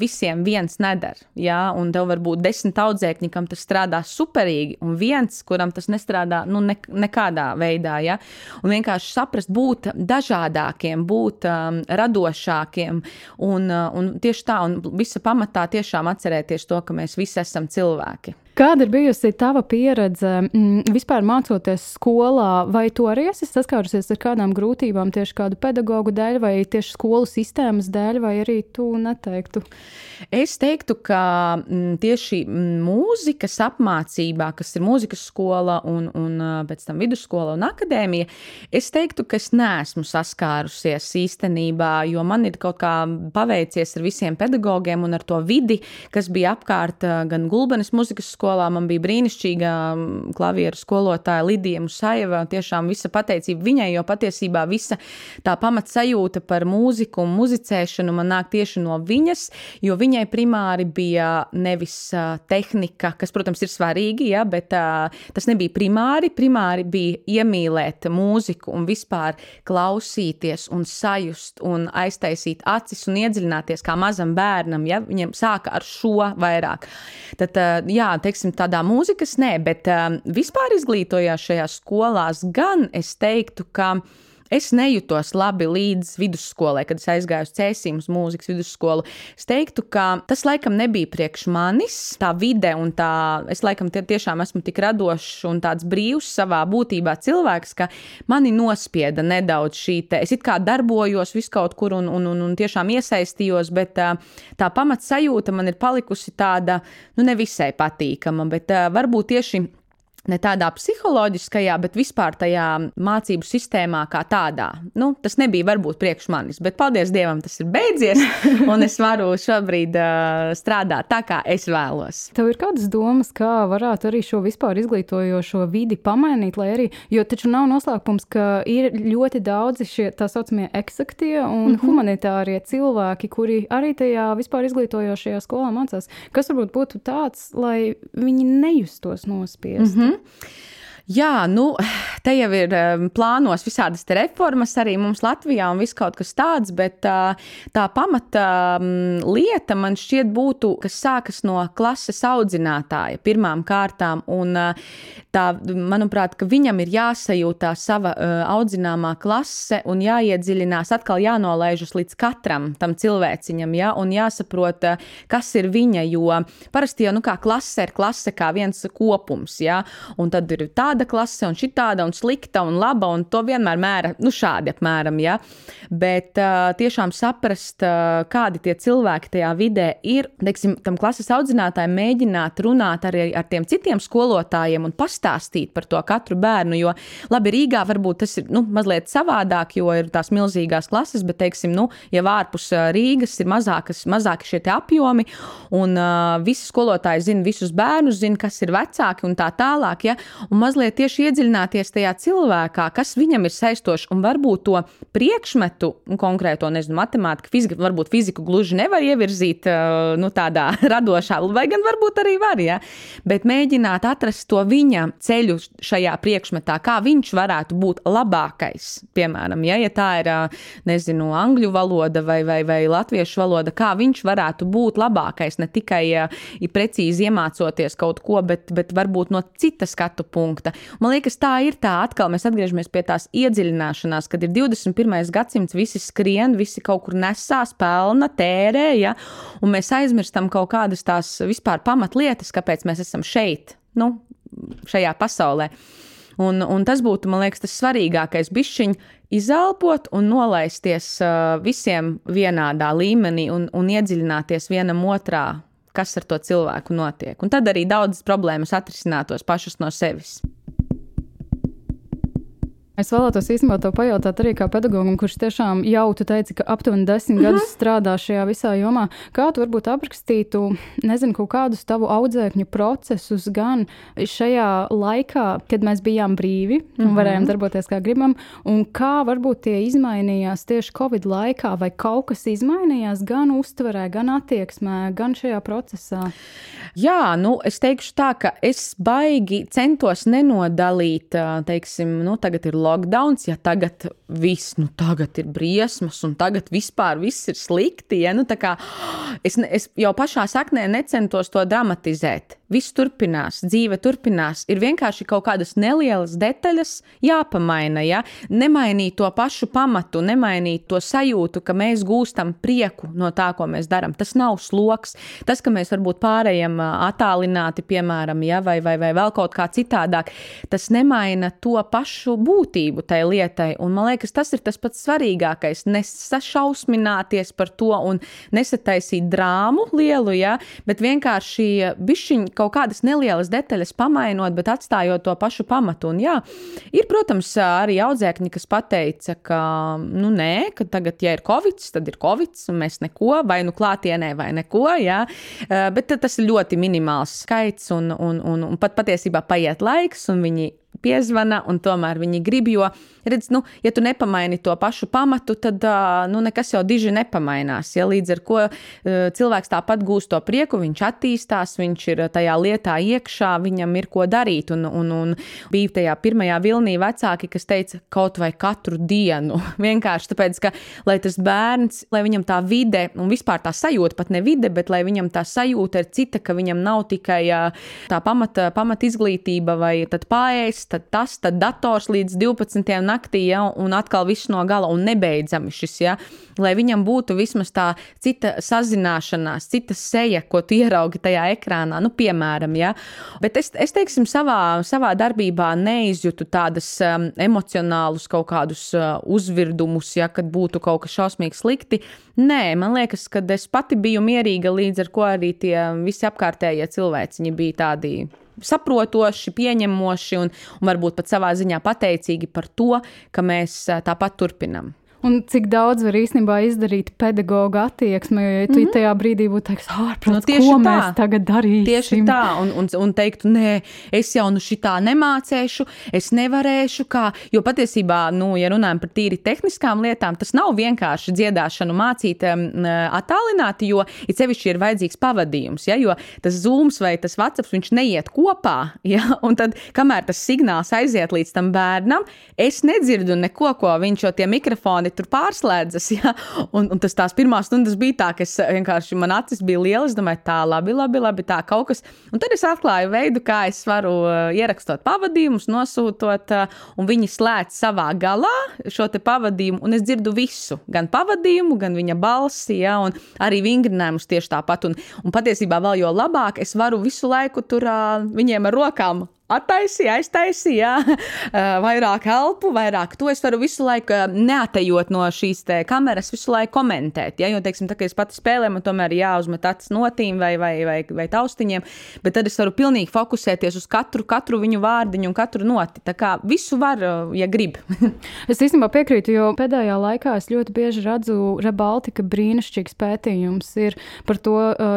visiem viens nedara, ja, un tev var būt desmit audzēkņi, kam tas strādā superīgi, un viens, kuram tas nestrādā, nu, ne, nekādā veidā, ja, un vienkārši saprast, būt dažādākiem, būt um, radošākiem. Un, uh, un tieši tā, un visa pamatā tiešām atcerēties to, ka mēs visi esam cilvēki. Kāda ir bijusi tava pieredze m, vispār mācoties skolā? Vai tu arī esi saskārusies ar kādām grūtībām tieši kādu pedagoģu dēļ, vai tieši skolu sistēmas dēļ, vai arī tu neteiktu? Es teiktu, ka m, tieši mūzikas apmācībā, kas ir mūzikas skola un, un pēc tam vidusskola un akadēmija, es teiktu, ka es neesmu saskārusies īstenībā, jo man ir kaut kā paveicies ar visiem pedagogiem un ar to vidi, kas bija apkārt gan Gulbenes muzikas skolā. Man bija brīnišķīga klavieru skolotāja Lidija Musajeva. Tiešām visa pateicība viņai, jo patiesībā visa tā pamatsajūta par mūziku un muzicēšanu man nāk tieši no viņas, jo viņai primāri bija nevis tehnika, kas, protams, ir svarīgi, ja, bet tas nebija primāri. Primāri bija iemīlēt mūziku un vispār klausīties un sajust un aiztaisīt acis un iedziļināties kā mazam bērnam, ja viņam sāka ar šo vairāk. Tad, jā, teiksim, tādā mūzikas nē, bet vispār izglītojās šajās skolās gan es teiktu, ka Es nejūtos labi līdz vidusskolai, kad es aizgāju uz Cēsīmas mūzikas vidusskolu. Es teiktu, ka tas laikam nebija priekš manis, tā vide un tā, es laikam tie, tiešām esmu tik radošs un tāds brīvs savā būtībā cilvēks, ka mani nospieda nedaudz šī te, es it kā darbojos viskaut kur un, un, un, un tiešām iesaistījos, bet tā pamatsajūta man ir palikusi tāda, nu, nevisai patīkama, bet varbūt tieši ne tādā psiholoģiskajā, bet vispār tajā mācību sistēmā kā tādā. Nu, tas nebija varbūt priekš manis, bet paldies Dievam, tas ir beidzies, un es varu šobrīd uh, strādāt tā, kā es vēlos. Tev ir kādas domas, kā varētu arī šo vispār izglītojošo vidi pamainīt, lai arī, jo taču nav noslēpums, ka ir ļoti daudzi šie tā saucamie eksaktie un mm -hmm. humanitārie cilvēki, kuri arī tajā vispār izglītojošajā skolā mācās. Kas varbūt būtu tāds, lai viņi nejustos nospiesti? Mm -hmm. 嗯。Jā, nu, te jau ir um, plānos visādas reformas arī mums Latvijā un viss kaut kas tāds, bet tā pamata um, lieta man šķiet būtu, kas sākas no klases audzinātāja pirmām kārtām. Un tā, manuprāt, ka viņam ir jāsajūt tā sava audzināmā klase un jāiedziļinās, atkal jānolaižas līdz katram tam cilvēciņam, ja, un jāsaprot, kas ir viņa, jo parasti jau, nu, kā klase ir klase kā viens kopums, ja, un tad ir tāda klase un šitāda un slikta un laba, un to vienmēr mēra, nu, šādi apmēram, ja. Bet uh, tiešām saprast, uh, kādi tie cilvēki tajā vidē ir, teiksim, tam klases audzinātājiem mēģināt runāt arī ar tiem citiem skolotājiem un pastāstīt par to katru bērnu, jo labi Rīgā varbūt tas ir, nu, mazliet savādāk, jo ir tās milzīgās klases, bet, teiksim, nu, ja ārpus Rīgas ir mazākas, mazāki šie apjomi, un uh, visi skolotāji zina visus bērnus, zina, kas ir vecāki un tā tālāk, ja, un mazliet tieši iedziļināties tajā cilvēkā, kas viņam ir saistošs, un varbūt to priekšmetu, konkrēto, nezinu, matemātiku, fiziku, varbūt fiziku gluži nevar ievirzīt nu, tādā radošā, vai gan varbūt arī var, ja? bet mēģināt atrast to viņa ceļu šajā priekšmetā, kā viņš varētu būt labākais. Piemēram, ja, ja tā ir, nezinu, angļu valoda vai, vai, vai latviešu valoda, kā viņš varētu būt labākais, ne tikai ja, precīzi iemācoties kaut ko, bet, bet varbūt no cita skatu punkta. Man liekas, tā ir tā atkal. Mēs atgriežamies pie tās iedziļināšanās, kad ir 21. gadsimts, visi skrien, visi kaut kur nesās, pelna, tērē, ja? un mēs aizmirstam kaut kādas tās vispār pamatlietas, kāpēc mēs esam šeit, nu, šajā pasaulē. Un, un tas būtu, man liekas, tas svarīgākais - bišķiņ izelpot un nolaisties uh, visiem vienādā līmenī un, un iedziļināties vienam otrā, kas ar to cilvēku notiek. Un tad arī daudzas problēmas atrisinātos pašas no sevis. Es vēlētos īstenībā te pajautāt arī kā pedagogam, kurš tiešām jau tu teici, ka aptuveni desmit mhm. -huh. gadus strādā šajā visā jomā. Kā tu varbūt aprakstītu, nezinu, kaut kādus tavu audzēkņu procesus gan šajā laikā, kad mēs bijām brīvi un mhm. -huh. varējām darboties kā gribam, un kā varbūt tie izmainījās tieši Covid laikā, vai kaut kas izmainījās gan uztverē, gan attieksmē, gan šajā procesā? Jā, nu, es teikšu tā, ka es baigi centos nenodalīt, teiksim, nu, tagad ir lockdowns, ja tagad viss, nu, tagad ir briesmas, un tagad vispār viss ir slikti. Ja? Nu, kā, es, es jau pašā saknē necentos to dramatizēt. Viss turpinās, dzīve turpinās. Ir vienkārši kaut kādas nelielas detaļas jāpamaina. Ja? Nemainīt to pašu pamatu, nemainīt to sajūtu, ka mēs gūstam prieku no tā, ko mēs darām. Tas nav sloks. Tas, ka mēs varbūt pārējām attālināti, piemēram, ja? vai, vai, vai vēl kaut kā citādāk, tas nemaina to pašu būtību tai lietai. Un man liekas, tas ir tas pats svarīgākais. Nesašausmināties par to un nesataisīt drāmu lielu, ja? bet vienkārši bišķiņ kaut kādas nelielas detaļas pamainot, bet atstājot to pašu pamatu. Un, jā, ir, protams, arī audzēkņi, kas pateica, ka, nu, nē, ka tagad, ja ir covid, tad ir covid, un mēs neko, vai nu klātienē, vai neko, jā, bet tas ir ļoti minimāls skaits, un, un, un, un pat patiesībā paiet laiks, un viņi piezvana, un tomēr viņi grib, jo, redz, nu, ja tu nepamaini to pašu pamatu, tad nu, nekas jau diži nepamainās. Ja? Līdz ar to cilvēks tāpat gūst to prieku, viņš attīstās, viņš ir tajā lietā iekšā, viņam ir ko darīt. Un, un, un bija tajā pirmajā vilnī vecāki, kas teica, kaut vai katru dienu. Vienkārši tāpēc, ka lai tas bērns, lai viņam tā vide, un vispār tā sajūta, pat ne vide, bet lai viņam tā sajūta ir cita, ka viņam nav tikai tā pamata, pamata izglītība vai pārējais tad tas, tad dators līdz 12. naktī, ja, un atkal viss no gala un nebeidzami šis, ja, lai viņam būtu vismaz tā cita sazināšanās, cita seja, ko tu ieraugi tajā ekrānā, nu, piemēram, ja. Bet es, es teiksim, savā, savā darbībā neizjūtu tādas um, emocionālus kaut kādus uh, uzvirdumus, ja, kad būtu kaut kas šausmīgi slikti. Nē, man liekas, ka es pati biju mierīga, līdz ar ko arī tie visi apkārtējie cilvēci bija tādi saprotoši, pieņemoši un, un varbūt pat savā ziņā pateicīgi par to, ka mēs tāpat turpinam. Un cik daudz var īstenībā izdarīt pedagoģa attieksme, jo ja tu mm -hmm. tajā brīdī būtu teiks, ārprāts, nu, ko tā. mēs tagad darīsim. Tieši tā, un, un, un teiktu, nē, es jau nu šitā nemācēšu, es nevarēšu, kā, jo patiesībā, nu, ja runājam par tīri tehniskām lietām, tas nav vienkārši dziedāšanu mācīt um, attālināti, jo it sevišķi ir vajadzīgs pavadījums, ja, jo tas zūms vai tas WhatsApp, viņš neiet kopā, ja, un tad, kamēr tas signāls aiziet līdz tam bērnam, es nedzirdu neko, ko viņš jau tie mikrofoni mani tur pārslēdzas. Ja? Un, un tas tās pirmās stundas bija tā, ka es vienkārši man acis bija lielas, domāju, tā, labi, labi, labi, tā kaut kas. Un tad es atklāju veidu, kā es varu uh, ierakstot pavadījumus, nosūtot, uh, un viņi slēdz savā galā šo pavadījumu, un es dzirdu visu, gan pavadījumu, gan viņa balsi, ja? un arī vingrinājumus tieši tāpat. Un, un patiesībā vēl jo labāk es varu visu laiku tur uh, viņiem ar rokām attaisīja, aiztaisīja, vairāk elpu, vairāk to. Es varu visu laiku neatejot no šīs kameras, visu laiku komentēt. Ja? Jo, teiksim, tā kā es pati spēlēju, man tomēr jāuzmet acis notīm vai, vai, vai, vai taustiņiem, bet tad es varu pilnīgi fokusēties uz katru, katru viņu vārdiņu un katru noti. Tā kā visu var, ja grib. es īstenībā piekrītu, jo pēdējā laikā es ļoti bieži redzu Rebaltika brīnišķīgs pētījums ir par to,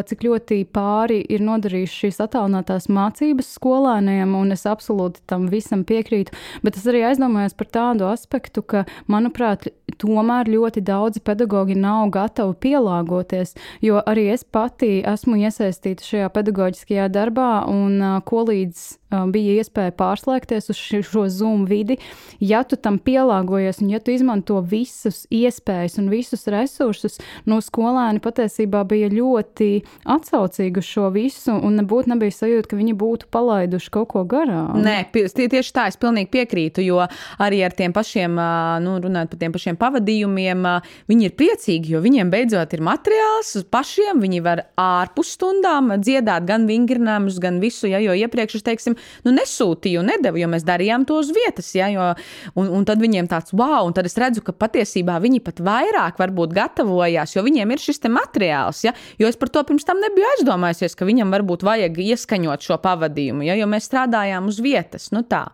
cik ļoti pāri ir nodarījuši šīs attālinātās mācības skolēniem un es absolūti tam visam piekrītu. Bet es arī aizdomājos par tādu aspektu, ka, manuprāt, tomēr ļoti daudzi pedagoģi nav gatavi pielāgoties, jo arī es pati esmu iesaistīta šajā pedagoģiskajā darbā, un ko līdz bija iespēja pārslēgties uz šo Zoom vidi. Ja tu tam pielāgojies un ja tu izmanto visus iespējas un visus resursus, no nu, skolēni patiesībā bija ļoti atsaucīgi uz šo visu un nebūtu nebija sajūta, ka viņi būtu palaiduši kaut ko garām. Nē, tieši tā, es pilnīgi piekrītu, jo arī ar tiem pašiem, nu, runājot par tiem pašiem pavadījumiem, viņi ir priecīgi, jo viņiem beidzot ir materiāls pašiem, viņi var ārpus stundām dziedāt gan vingrinājumus, gan visu, ja, jo iepriekš, es teiksim, nu, nesūtīju nedevu, jo mēs darījām to uz vietas. Ja, jo, un, un tad viņiem tāds wow, un tad es redzu, ka patiesībā viņi pat vairāk varbūt gatavojās, jo viņiem ir šis materiāls. Ja, jo es par to pirms tam nebiju aizdomājusies, ka viņam varbūt vajag ieskaņot šo pavadījumu, ja, jo mēs strādājām uz vietas. Nu, tā.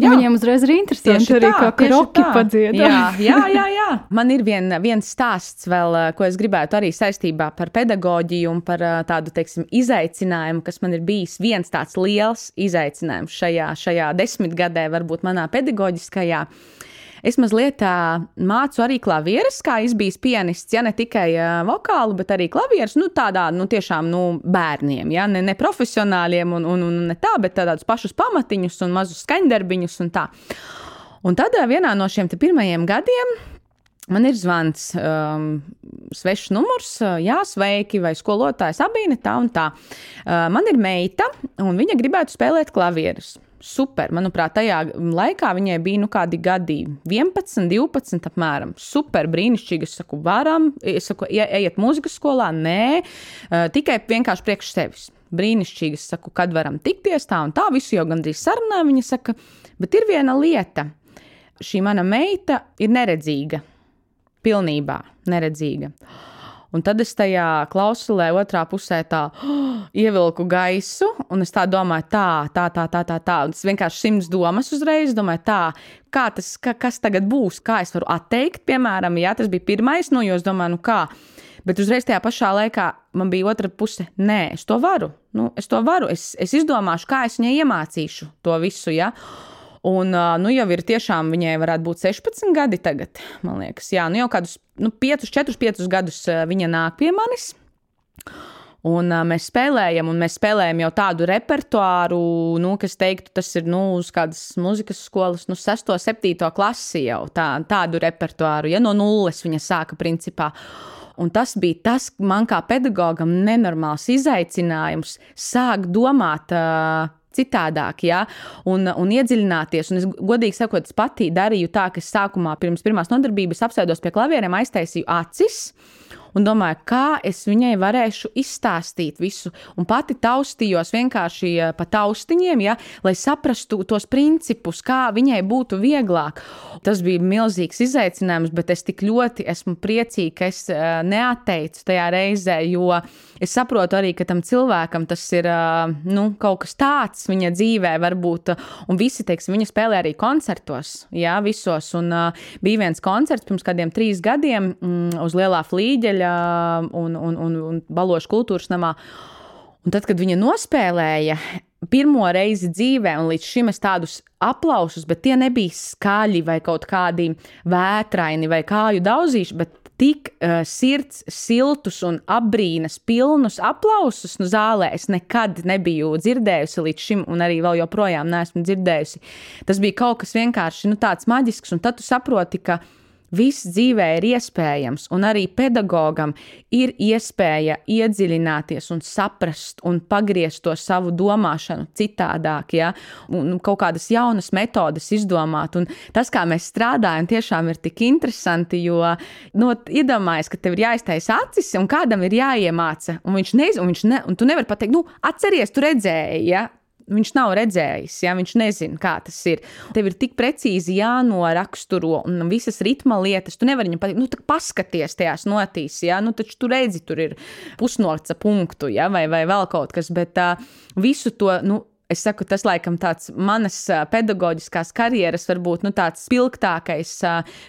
Jā. Viņiem uzreiz ir interesanti tieši arī tā, kā kroki padzied. Jā, jā, jā, jā. Man ir vien, viens stāsts vēl, eh, ko es gribētu arī saistībā par pedagoģiju un par eh, tādu, teiksim, izaicinājumu, kas man ir bijis viens tāds liels izaicinājums šajā, šajā desmitgadē, varbūt manā pedagoģiskajā. Uh, Es mazliet uh, mācu arī klavierus, kā izbijis pianists, ja ne tikai uh, vokālu, bet arī klavierus, nu, tādā, nu, tiešām, nu, bērniem, ja ne, ne profesionāļiem un, un, un ne tā, bet tādus pašus pamatiņus un mazus skaņdarbiņus un tā. Un tad vienā no šiem pirmajiem gadiem Man ir zvans, um, svešs numurs, jā, sveiki, vai skolotājs abīne tā un tā. Uh, man ir meita, un viņa gribētu spēlēt klavierus. Super, manuprāt, tajā laikā viņai bija nu, kādi gadi, 11, 12, apmēram. Super, brīnišķīgi. Es saku, varam, es saku, ejiet mūzikas skolā, nē, tikai vienkārši priekš sevis. Brīnišķīgi, es saku, kad varam tikties tā un tā, visu jau gandrīz sarunāju. Viņa saka, bet ir viena lieta. Šī mana meita ir neredzīga pilnībā neredzīga. Un tad es tajā klausulē, otrā pusē, tā oh, ievilku gaisu, un es tā domāju, tā, tā, tā, tā, tā. tā. Un es vienkārši simts domas uzreiz domāju, tā, kā tas, ka, kas tagad būs, kā es varu atteikt, piemēram, ja tas bija pirmais, nu, jo es domāju, nu kā. Bet uzreiz tajā pašā laikā man bija otra puse. Nē, es to varu. Nu, es to varu. Es, es izdomāšu, kā es viņai iemācīšu to visu. Ja? Un nu, jau ir tiešām viņai varētu būt 16 gadi tagad, man liekas. Jā, nu jau kādus nu, 5, 4, 5 gadus viņa nāk pie manis. Un uh, mēs spēlējam, un mēs spēlējam jau tādu repertuāru, nu, kas teiktu, tas ir nu, uz kādas muzikas skolas, nu, 6, 7 klasi jau tā, tādu repertuāru, ja no nulles viņa sāka principā. Un tas bija tas, man kā pedagogam, nenormāls izaicinājums sākt domāt. Uh, citādāk, ja, un, un iedziļināties. Un es, godīgi sakot, es pati darīju tā, ka es sākumā, pirms pirmās nodarbības, apsēdos pie klavieriem, aiztaisīju acis un domāju, kā es viņai varēšu izstāstīt visu. Un pati taustījos vienkārši eh, pa taustiņiem, ja, lai saprastu tos principus, kā viņai būtu vieglāk. Tas bija milzīgs izaicinājums, bet es tik ļoti esmu priecīga, ka es eh, neatteicu tajā reizē, jo es saprotu arī, ka tam cilvēkam tas ir eh, nu, kaut kas tāds viņa dzīvē, varbūt. Un visi, teiksim, viņa spēlē arī koncertos, jā, visos. Un uh, bija viens koncerts pirms kādiem trīs gadiem mm, uz Lielā flīģeļa Ziemeļa un, un, un, un Balošu kultūras namā. Un tad, kad viņa nospēlēja pirmo reizi dzīvē, un līdz šim es tādus aplausus, bet tie nebija skaļi vai kaut kādi vētraini vai kāju daudzīši, bet tik uh, sirds siltus un apbrīnas pilnus aplausus no zālē es nekad nebiju dzirdējusi līdz šim, un arī vēl joprojām neesmu dzirdējusi. Tas bija kaut kas vienkārši nu, tāds maģisks, un tad tu saproti, ka Viss dzīvē ir iespējams, un arī pedagogam ir iespēja iedziļināties un saprast un pagriezt to savu domāšanu citādāk, ja? un kaut kādas jaunas metodes izdomāt. Un tas, kā mēs strādājam, tiešām ir tik interesanti, jo nu, iedomājies, ka tev ir jāiztaisa acis un kādam ir jāiemāca, un viņš nezina, un, viņš ne, un tu nevari pateikt, nu, atceries, tu redzēji. Ja? Viņš nav redzējis, ja viņš nezina, kā tas ir. Tev ir tik precīzi jānoraksturo un visas ritma lietas. Tu nevari viņam pateikt, nu, paskaties tajās notīs, ja, nu, taču tu redzi, tur ir pusnoca punktu, ja, vai, vai vēl kaut kas, bet uh, visu to, nu, Es saku, tas laikam tāds manas pedagoģiskās karjeras, varbūt nu, tāds spilgtākais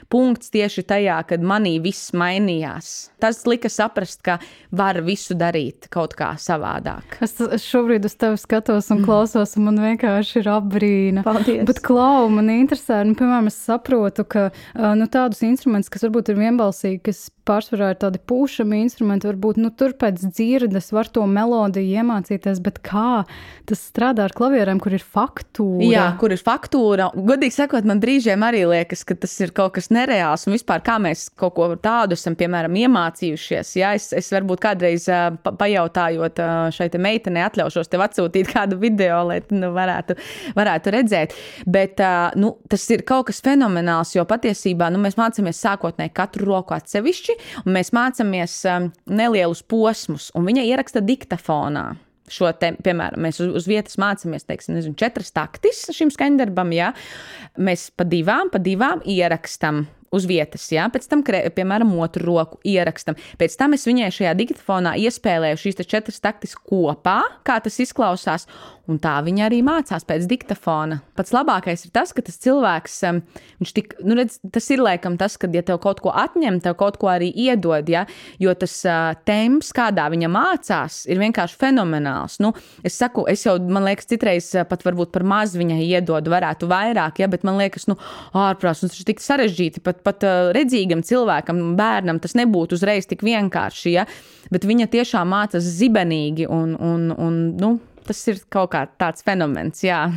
punkts tieši tajā, kad manī viss mainījās. Tas lika saprast, ka var visu darīt kaut kā savādāk. Es, es šobrīd uz tevi skatos un klausos, un man vienkārši ir apbrīna. Paldies. Bet klau, man interesē, nu, piemēram, es saprotu, ka nu, tādus instrumentus, kas varbūt ir vienbalsīgi, kas pārsvarā ir tādi pūšami instrumenti, varbūt nu, tur pēc dzirdes var to melodiju iemācīties, bet kā tas strādā ar klavierēm, kur ir faktūra? Jā, kur ir faktūra. Godīgi sakot, man brīžiem arī liekas, ka tas ir kaut kas nereāls un vispār kā mēs kaut ko tādu esam, piemēram, iemācījušies. Jā, es, es varbūt kādreiz pa, pajautājot šai te meitenei atļaušos tev atsūtīt kādu video, lai tu nu, varētu, varētu redzēt. Bet nu, tas ir kaut kas fenomenāls, jo patiesībā nu, mēs mācāmies sākotnēji katru roku atsevišķi un mēs mācāmies um, nelielus posmus, un viņa ieraksta diktafonā. Šo te, piemēram, mēs uz, uz vietas mācāmies, teiksim, nezinu, četras taktis šim skaņdarbam, ja mēs pa divām, pa divām ierakstam uz vietas, jā, pēc tam, piemēram, otru roku ierakstam. Pēc tam es viņai šajā diktatfonā iespēlēju šīs četras taktis kopā, kā tas izklausās, Un tā viņa arī mācās pēc diktafona. Pats labākais ir tas, ka tas cilvēks, viņš tik, nu, redz, tas ir laikam tas, ka, ja tev kaut ko atņem, tev kaut ko arī iedod, ja, jo tas uh, temps, kādā viņa mācās, ir vienkārši fenomenāls. Nu, es saku, es jau, man liekas, citreiz pat varbūt par maz viņai iedod, varētu vairāk, ja, bet man liekas, nu, ārprāts, nu, tas ir tik sarežģīti, pat, pat uh, redzīgam cilvēkam, bērnam tas nebūtu uzreiz tik vienkārši, ja, bet viņa tiešām mācās zibenīgi un, un, un nu, tas ir kaut kā tāds fenomens, jā.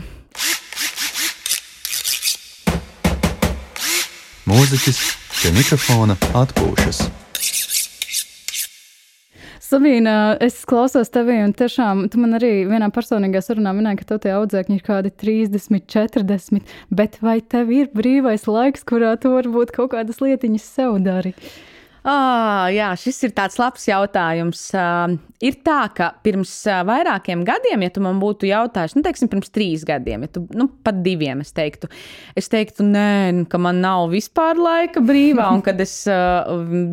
Mūziķis Pie mikrofona atpūšas. Sabīna, es klausos tevī, un tiešām tu man arī vienā personīgā sarunā minēji, ka tev tie audzēkņi ir kādi 30, 40, bet vai tev ir brīvais laiks, kurā tu varbūt kaut kādas lietiņas sev dari? Ah, jā, šis ir tāds labs jautājums. Uh, ir tā, ka pirms uh, vairākiem gadiem, ja tu man būtu jautājis, nu, teiksim, pirms trīs gadiem, ja tu, nu, pat diviem, es teiktu, es teiktu, nē, nu, ka man nav vispār laika brīvā, un kad es uh,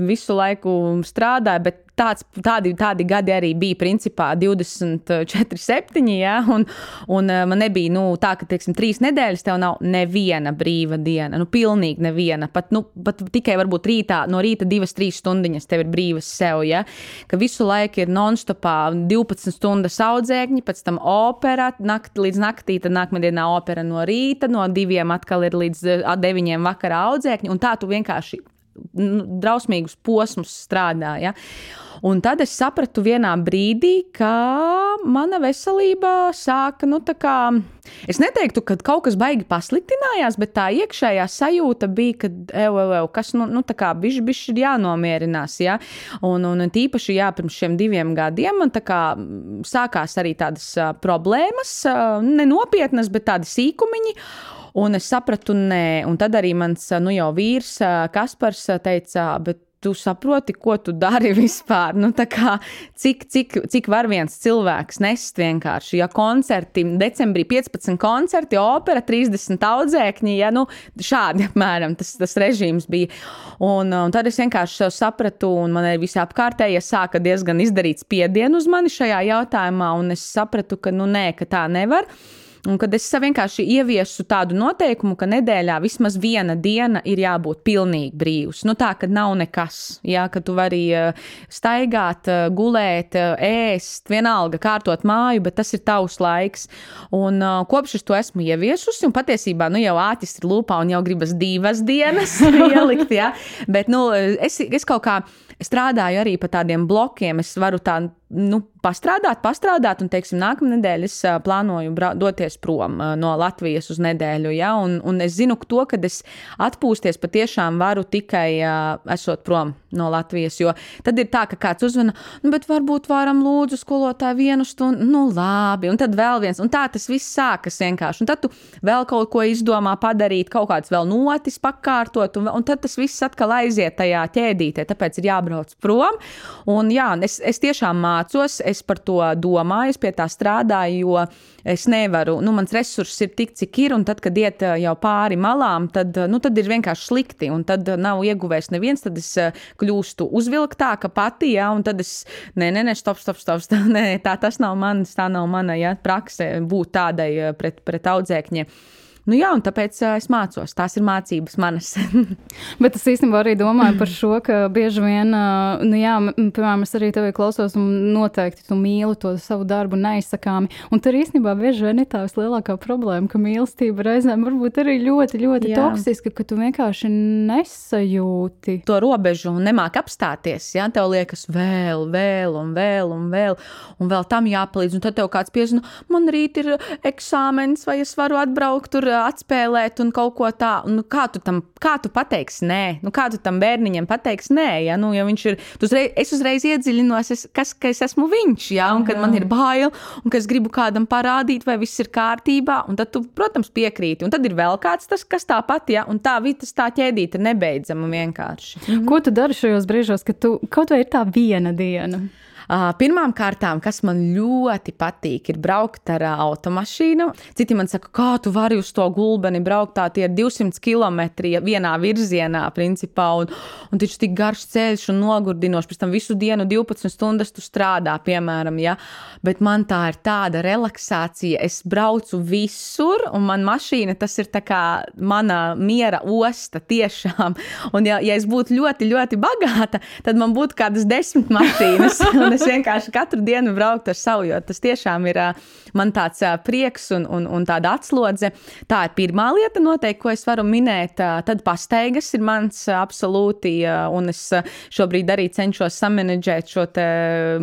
visu laiku strādāju, bet tāds, tādi, tādi gadi arī bija principā 24, 7. Ja, un, un eh, man nebija nu, tā, ka teiksim, trīs nedēļas tev nav neviena brīva diena. Nu, pilnīgi neviena. Pat, nu, pat tikai varbūt rītā, no rīta divas, trīs stundiņas tev ir brīvas sev. Ja, ka visu laiku ir non-stopā 12 stundas audzēkņi, pēc tam opera nakt, līdz naktī, tad nākamā dienā opera no rīta, no diviem atkal ir līdz deviņiem vakarā audzēkņi. Un tā tu vienkārši drausmīgus posmus strādā. Ja? Un tad es sapratu vienā brīdī, ka mana veselība sāka, nu, tā kā, es neteiktu, ka kaut kas baigi pasliktinājās, bet tā iekšējā sajūta bija, ka, ew, ew, kas, nu, nu tā kā bišķi, bišķi ir jānomierinās, ja? Un, un tīpaši, jā, pirms šiem diviem gadiem man kā sākās arī tādas uh, problēmas, uh, nenopietnas, bet tādi sīkumiņi. Un es sapratu, nē, un tad arī mans nu, jau vīrs Kaspars teica, bet tu saproti, ko tu dari vispār. Nu, kā, cik, cik, cik var viens cilvēks nest vienkārši? Ja koncerti, decembrī 15 koncerti, opera 30 audzēkņi, ja nu, šādi apmēram tas, tas režīms bija. Un, un tad es vienkārši sapratu, un man arī visi apkārtējie sāka diezgan izdarīt spiedienu uz mani šajā jautājumā, un es sapratu, ka nu nē, ka tā nevar. Un kad es vienkārši ieviesu tādu noteikumu, ka nedēļā vismaz viena diena ir jābūt pilnīgi brīvs. Nu, tā, ka nav nekas, jā, ka tu vari eh, staigāt, eh, gulēt, eh, ēst, vienalga kārtot māju, bet tas ir tavs laiks. Un kopš es to esmu ieviesusi, un patiesībā nu, jau āķis ir lūpā un jau gribas divas dienas ielikt, jā. Bet nu, es, es kaut kā strādāju arī pa tādiem blokiem. Es varu tā nu, pastrādāt, pastrādāt, un, teiksim, nākamā nedēļa es plānoju doties prom no Latvijas uz nedēļu. Ja? Un, un es zinu to, ka es atpūsties patiešām varu tikai uh, esot prom no Latvijas. Jo tad ir tā, ka kāds uzvana, nu, bet varbūt varam lūdzu skolotāju vienu stundu, nu, labi, un tad vēl viens, un tā tas viss sākas vienkārši. Un tad tu vēl kaut ko izdomā padarīt, kaut kāds vēl notis pakārtot, un, un tad tas viss atkal aiziet tajā ķēdītē. Tāpēc ir jābrauc prom. Un jā, es, es tiešām mācos es par to domāju, es pie tā strādāju, jo es nevaru, nu, mans resurss ir tik, cik ir, un tad, kad iet jau pāri malām, tad, nu, tad ir vienkārši slikti, un tad nav ieguvējis neviens, tad es kļūstu uzvilktāka pati, ja, un tad es, nē, nē, nē, stop, stop, stop, stop nē, tā tas nav mans, tā nav mana, ja, prakse būt tādai pret, pret audzēkņiem. Nu, jā, un tāpēc uh, es mācos. Tās ir mācības manas. Bet es īstenībā arī domāju par šo, ka bieži vien, uh, nu, jā, piemēram, es arī tevi klausos, un noteikti tu mīli to savu darbu neizsakāmi. Un tur īstenībā bieži vien ir tā vislielākā problēma, ka mīlestība reizēm var būt arī ļoti, ļoti jā. toksiska, ka tu vienkārši nesajūti to robežu un nemāk apstāties. Jā, tev liekas, vēl, vēl, un vēl, un vēl, un vēl tam jāpalīdz. Un tad tev kāds piezina, man rīt ir eksāmenis, vai es varu atbraukt tur atspēlēt un kaut ko tādu. Nu, kā tu tam, kā tu pateiksi nē? Nu, kā tu tam bērniņam pateiksi nē? Ja, nu, ja viņš ir, uzreiz, es uzreiz iedziļinos, es, kas, ka es esmu viņš, ja, un kad man ir bail, un ka es gribu kādam parādīt, vai viss ir kārtībā, un tad tu, protams, piekrīti. Un tad ir vēl kāds tas, kas tāpat, ja, un tā vitas tā ķēdīte ir nebeidzama vienkārši. Mhm. Ko tu dari šajos brīžos, kad tu kaut vai ir tā viena diena? Pirmām kārtām, kas man ļoti patīk, ir braukt ar automašīnu. Citi man saka, kā tu vari uz to gulbeni braukt, tā tie ir 200 km vienā virzienā, principā, un, un taču tik garš ceļš un nogurdinošs. Pēc tam visu dienu 12 stundas tu strādā, piemēram, ja. Bet man tā ir tāda relaksācija. Es braucu visur, un man mašīna tas ir kā mana miera osta tiešām. Un ja, ja es būtu ļoti, ļoti bagāta, tad man būtu kādas desmit mašīnas. es vienkārši katru dienu brauktu ar savu, jo tas tiešām ir man tāds prieks un, un, un tāda atslodze. Tā ir pirmā lieta, noteikti, ko es varu minēt. Tad pastaigas ir mans absolūti, un es šobrīd arī cenšos samanģēt šo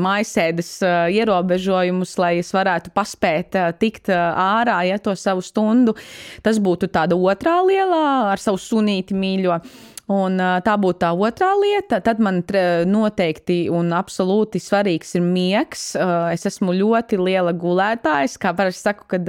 mājasēdes ierobežojumus, lai es varētu paspēt tikt ārā, ja to savu stundu. Tas būtu tāda otrā lielā ar savu sunīti mīļo. Un, tā būtu tā otrā lieta. Tad man noteikti un absolūti svarīgs ir miegs. Es esmu ļoti liela gulētājs. Kā parasti saku, kad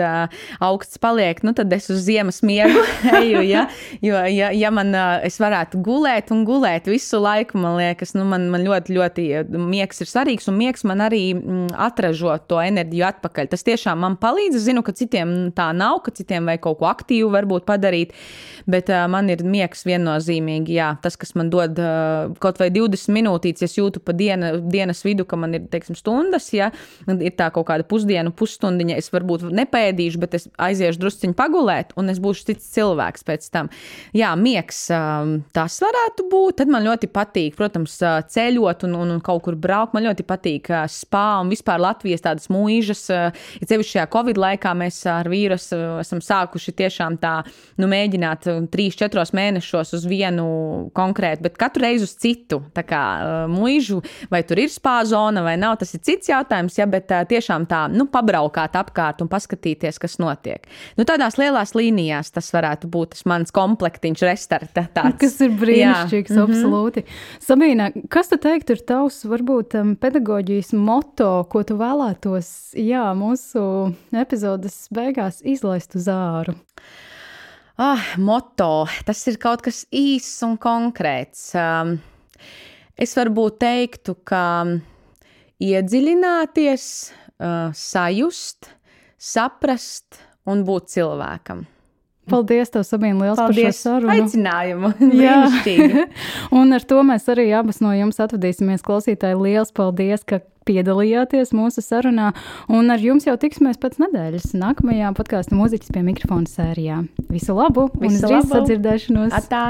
augsts paliek, nu, tad es uz ziemas miegu eju. Ja? Jo, ja, ja man varētu gulēt un gulēt visu laiku, man liekas, nu, man, man ļoti, ļoti miegs ir svarīgs. Un miegs man arī mm, atražo to enerģiju atpakaļ. Tas tiešām man palīdz. Es zinu, ka citiem tā nav, ka citiem vajag kaut ko aktīvu varbūt padarīt. Bet man ir miegs viennozīmīgi jā, tas, kas man dod kaut vai 20 minūtītes, ja jūtu pa diena, dienas vidu, ka man ir teiksim, stundas, ja ir tā kaut kāda pusdienu, pusstundiņa, es varbūt nepēdīšu, bet es aiziešu drusciņu pagulēt, un es būšu cits cilvēks pēc tam. Jā, miegs tas varētu būt. Tad man ļoti patīk, protams, ceļot un, un, un kaut kur braukt. Man ļoti patīk uh, spā un vispār Latvijas tādas mūžas. Ja sevišķi šajā Covid laikā mēs ar vīrusu esam sākuši tiešām tā, nu, mēģināt 3-4 mēnešos uz vienu konkrēti, bet katru reizi uz citu. Kā mūžu, vai tur ir spāzona vai nav, tas ir cits jautājums, ja, bet tiešām tā, nu, pabraukāt apkārt un paskatīties, kas notiek. Nu, tādās lielās līnijās tas varētu būt tas mans komplektiņš, restarta. Tāds. Kas ir brīnišķīgs, Jā. Mhm. absolūti. Mm -hmm. Sabīna, kas tu teiktu ir tavs, varbūt, um, pedagoģijas moto, ko tu vēlētos, jā, mūsu epizodes beigās izlaist uz āru? Ah, moto. Tas ir kaut kas īss un konkrēts. Um, es varbūt teiktu, ka iedziļināties, uh, sajust, saprast un būt cilvēkam. Paldies, tev, Sabīna, liels Paldies. par šo sarunu. Aicinājumu. Jā, un ar to mēs arī abas no jums atvadīsimies. Klausītāji, liels paldies, ka piedalījāties mūsu sarunā. Un ar jums jau tiksimies pēc nedēļas nākamajā podkāstu mūziķis pie mikrofona sērijā. Visu labu! Visu un uz drīz sadzirdēšanos! Atā!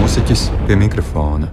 Mūziķis pie mikrofona.